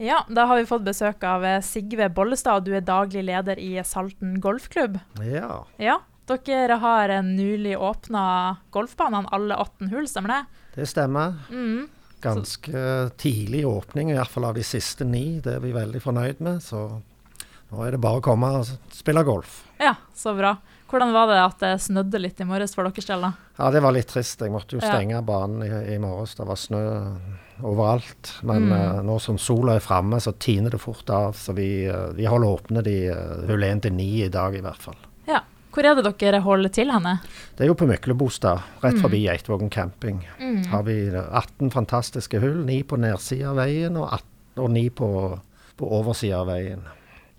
Ja, da har vi fått besøk av eh, Sigve Bollestad, du er daglig leder i Salten golfklubb. Ja. Ja, dere har nylig åpna golfbanene, alle 18 hull, stemmer det? Det stemmer. Mm. Ganske tidlig åpning, i hvert fall av de siste ni. Det er vi veldig fornøyd med. Så nå er det bare å komme og spille golf. Ja, så bra. Hvordan var det at det snødde litt i morges for deres del? Ja, det var litt trist. Jeg måtte jo Ja. stenge banen i, i morges. Det var snø overalt. Men Mm. uh, nå som sola er framme, så tiner det fort av. Så vi, uh, vi holder åpne de uh, hull 1 til 9 i dag, i hvert fall. Ja. Hvor er det dere holder til henne? Det er jo på Myklebostad, rett Mm. forbi Geitvågen camping. Har vi eh, 18 fantastiske hull. 9 på nedsida av veien og, 18, og 9 på, på oversida av veien.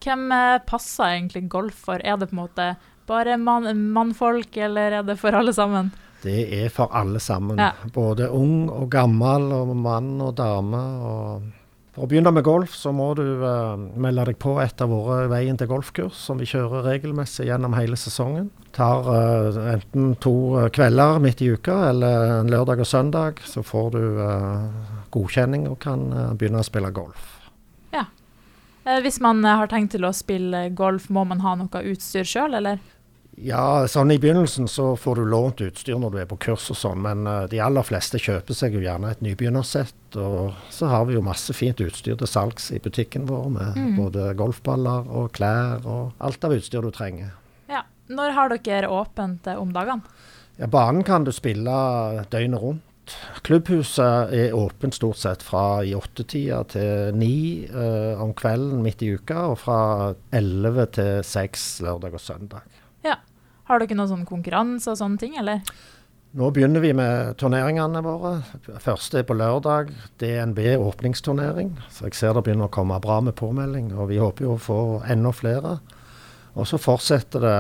Hvem eh, passer egentlig golf for? Er det på en måte bare mann, mannfolk, eller er det for alle sammen? Det er for alle sammen. Ja. Både ung og gammel, og mann og dame. Og for å begynne med golf, så må du uh, melde deg på et av våre Veien til golfkurs, som vi kjører regelmessig gjennom hele sesongen. Tar uh, enten to kvelder midt i uka, eller en lørdag og søndag. Så får du godkjenning og kan begynne å spille golf. Eh, hvis man eh, har tenkt til å spille golf, må man ha noe utstyr sjøl, eller? Ja, sånn i begynnelsen så får du lånt utstyr når du er på kurs og sånn, men eh, de aller fleste kjøper seg jo gjerne et nybegynnersett. Og så har vi jo masse fint utstyr til salgs i butikken vår, med Mm. både golfballer og klær og alt av utstyr du trenger. Ja. Når har dere åpent eh, om dagene? Ja, banen kan du spille døgnet rundt. Klubbhuset er åpent stort sett fra i åttetida til ni eh, om kvelden midt i uka, og fra elleve til seks lørdag og søndag. Ja. Har dere noen sånn konkurranse og sånne ting, eller? Nå begynner vi med turneringene våre. Første er på lørdag. DNB åpningsturnering. Så jeg ser det begynner å komme bra med påmelding, og vi håper jo å få enda flere. Og så fortsetter det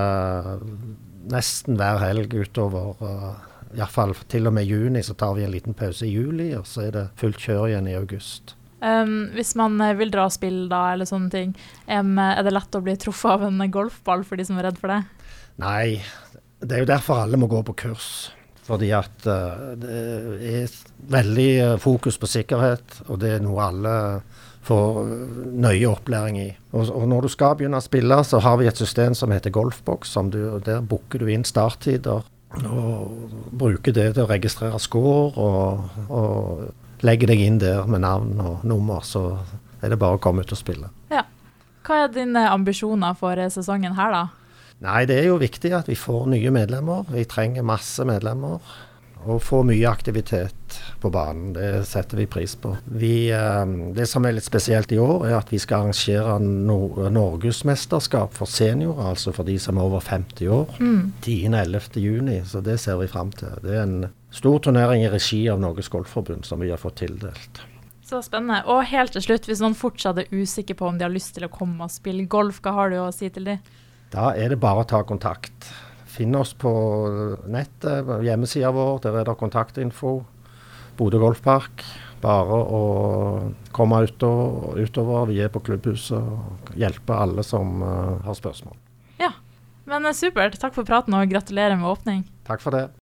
nesten hver helg utover. Uh, Iallfall til og med juni, så tar vi en liten pause i juli, og så er det fullt kjør igjen i august. Um, hvis man eh, vil dra spill da, eller sånne ting, um, er det lett å bli truffet av en golfball for de som er redd for det? Nei, det er jo derfor alle må gå på kurs. Fordi at uh, det er veldig eh, fokus på sikkerhet, og det er noe alle får nøye opplæring i. Og, og når du skal begynne å spille, så har vi et system som heter Golfbox. Der booker du inn starttider og bruker det til å registrere score. Og, og legger deg inn der med navn og nummer, så er det bare å komme ut og spille. Ja. Hva er dine ambisjoner for eh, sesongen her, da? Nei, det er jo viktig at vi får nye medlemmer. Vi trenger masse medlemmer. Og få mye aktivitet på banen. Det setter vi pris på. Vi, eh, det som er litt spesielt i år, er at vi skal arrangere no norgesmesterskap for seniorer, altså for de som er over 50 år. Mm. 10.-11. juni, så det ser vi fram til. Det er en stor turnering i regi av Norges Golfforbund som vi har fått tildelt. Så spennende. Og helt til slutt, hvis noen fortsatt er usikker på om de har lyst til å komme og spille golf, hva har du å si til dem? Da er det bare å ta kontakt. Finn oss på nettet, hjemmesida vår. Der er det kontaktinfo. Bodø golfpark. Bare å komme utover. utover. Vi er på klubbhuset og hjelper alle som uh, har spørsmål. Ja. Men eh, supert. Takk for praten, og gratulerer med åpning. Takk for det.